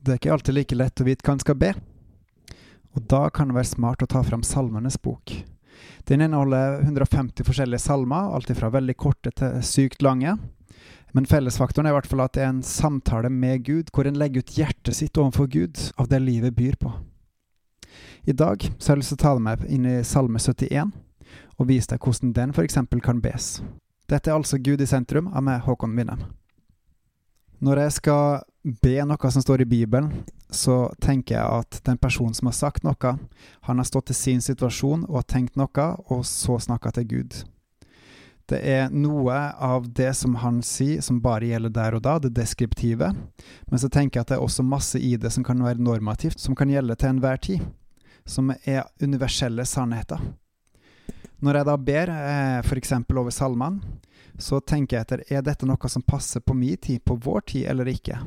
Det er ikke alltid like lett å vite hva en skal be. Og da kan det være smart å ta fram Salmenes bok. Den inneholder 150 forskjellige salmer, alt fra veldig korte til sykt lange. Men fellesfaktoren er i hvert fall at det er en samtale med Gud, hvor en legger ut hjertet sitt overfor Gud av det livet byr på. I dag så har jeg lyst til å ta deg med inn i Salme 71 og vise deg hvordan den f.eks. kan bes. Dette er altså Gud i sentrum av meg, Håkon Winnem. Når jeg skal be noe som står i Bibelen, så tenker jeg at den personen som har sagt noe, han har stått i sin situasjon og har tenkt noe, og så snakka til Gud. Det er noe av det som han sier, som bare gjelder der og da, det deskriptive. Men så tenker jeg at det er også masse i det som kan være normativt, som kan gjelde til enhver tid. Som er universelle sannheter. Når jeg da ber, eh, f.eks. over salmene, så tenker jeg etter er dette noe som passer på min tid, på vår tid, eller ikke.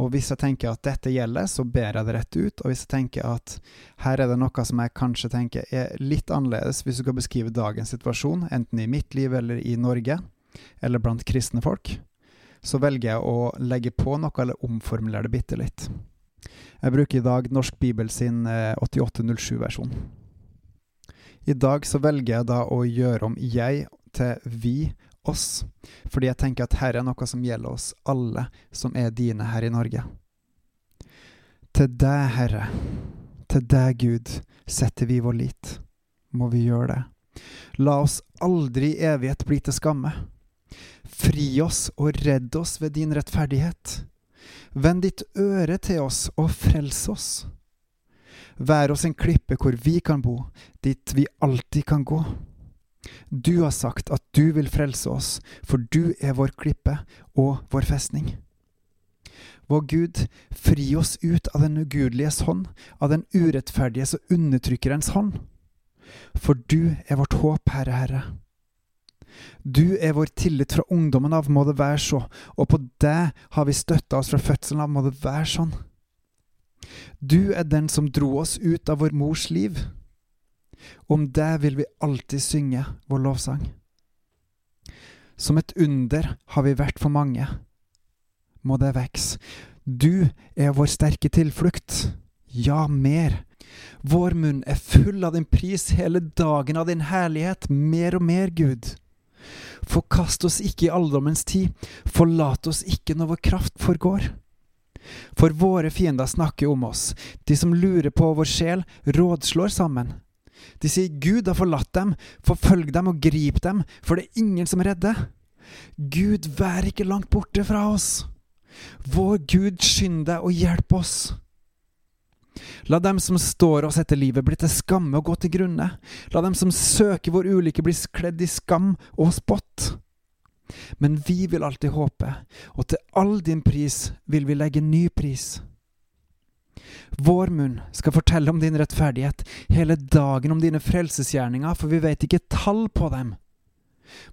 Og hvis jeg tenker at dette gjelder, så ber jeg det rett ut. Og hvis jeg tenker at her er det noe som jeg kanskje tenker er litt annerledes, hvis du skal beskrive dagens situasjon, enten i mitt liv eller i Norge, eller blant kristne folk, så velger jeg å legge på noe eller omformulere det bitte litt. Jeg bruker i dag Norsk Bibel sin 8807-versjon. Eh, I dag så velger jeg da å gjøre om jeg til vi oss, fordi jeg tenker at her er noe som gjelder oss alle som er dine her i Norge. Til deg, Herre, til deg, Gud, setter vi vår lit. Må vi gjøre det. La oss aldri i evighet bli til skamme. Fri oss og redd oss ved din rettferdighet. Vend ditt øre til oss og frels oss. Vær oss en klippe hvor vi kan bo, dit vi alltid kan gå. Du har sagt at du vil frelse oss, for du er vår klippe og vår festning. Vår Gud, fri oss ut av den ugudeliges hånd, av den urettferdiges og undertrykkerens hånd. For du er vårt håp, Herre, Herre. Du er vår tillit fra ungdommen av, må det være så, og på deg har vi støtta oss fra fødselen av, må det være sånn. Du er den som dro oss ut av vår mors liv. Om det vil vi alltid synge vår lovsang. Som et under har vi vært for mange. Må det vekse. Du er vår sterke tilflukt. Ja, mer. Vår munn er full av din pris hele dagen av din herlighet, mer og mer, Gud. Forkast oss ikke i alderdommens tid, forlat oss ikke når vår kraft forgår. For våre fiender snakker om oss, de som lurer på vår sjel, rådslår sammen. De sier Gud har forlatt dem, forfølg dem og grip dem, for det er ingen som redder. Gud, vær ikke langt borte fra oss. Vår Gud, skynd deg og hjelp oss. La dem som står oss etter livet, bli til skamme og gå til grunne. La dem som søker vår ulykke, bli kledd i skam og spott. Men vi vil alltid håpe, og til all din pris vil vi legge ny pris. Vår munn skal fortelle om din rettferdighet hele dagen om dine frelsesgjerninger, for vi vet ikke tall på dem.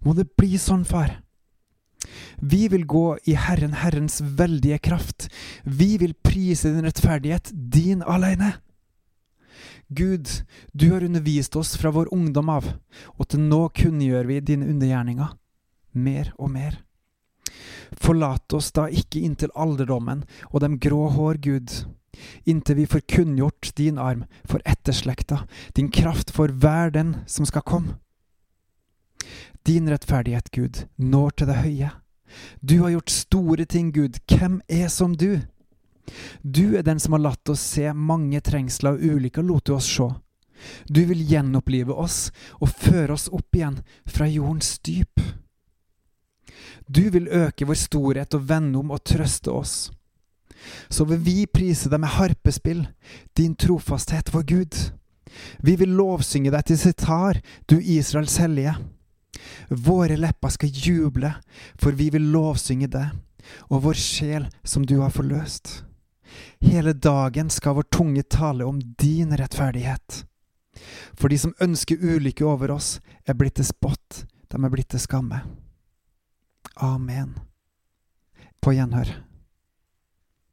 Må det bli sånn, far. Vi vil gå i Herren Herrens veldige kraft. Vi vil prise din rettferdighet, din alene. Gud, du har undervist oss fra vår ungdom av, og til nå kunngjør vi dine undergjerninger. Mer og mer. Forlat oss da ikke inntil alderdommen og dem grå hår, Gud inntil vi får kunngjort din arm for etterslekta, din kraft for hver den som skal komme. Din rettferdighet, Gud, når til det høye. Du har gjort store ting, Gud. Hvem er som du? Du er den som har latt oss se mange trengsler og ulykker, lot du oss se. Du vil gjenopplive oss og føre oss opp igjen fra jordens dyp. Du vil øke vår storhet og vende om og trøste oss så vil vi prise deg med harpespill, din trofasthet, vår Gud. Vi vil lovsynge deg til sitar, du Israels hellige. Våre lepper skal juble, for vi vil lovsynge deg, og vår sjel som du har forløst. Hele dagen skal vår tunge tale om din rettferdighet. For de som ønsker ulykke over oss, er blitt til spott, de er blitt til skamme. Amen. På gjenhør.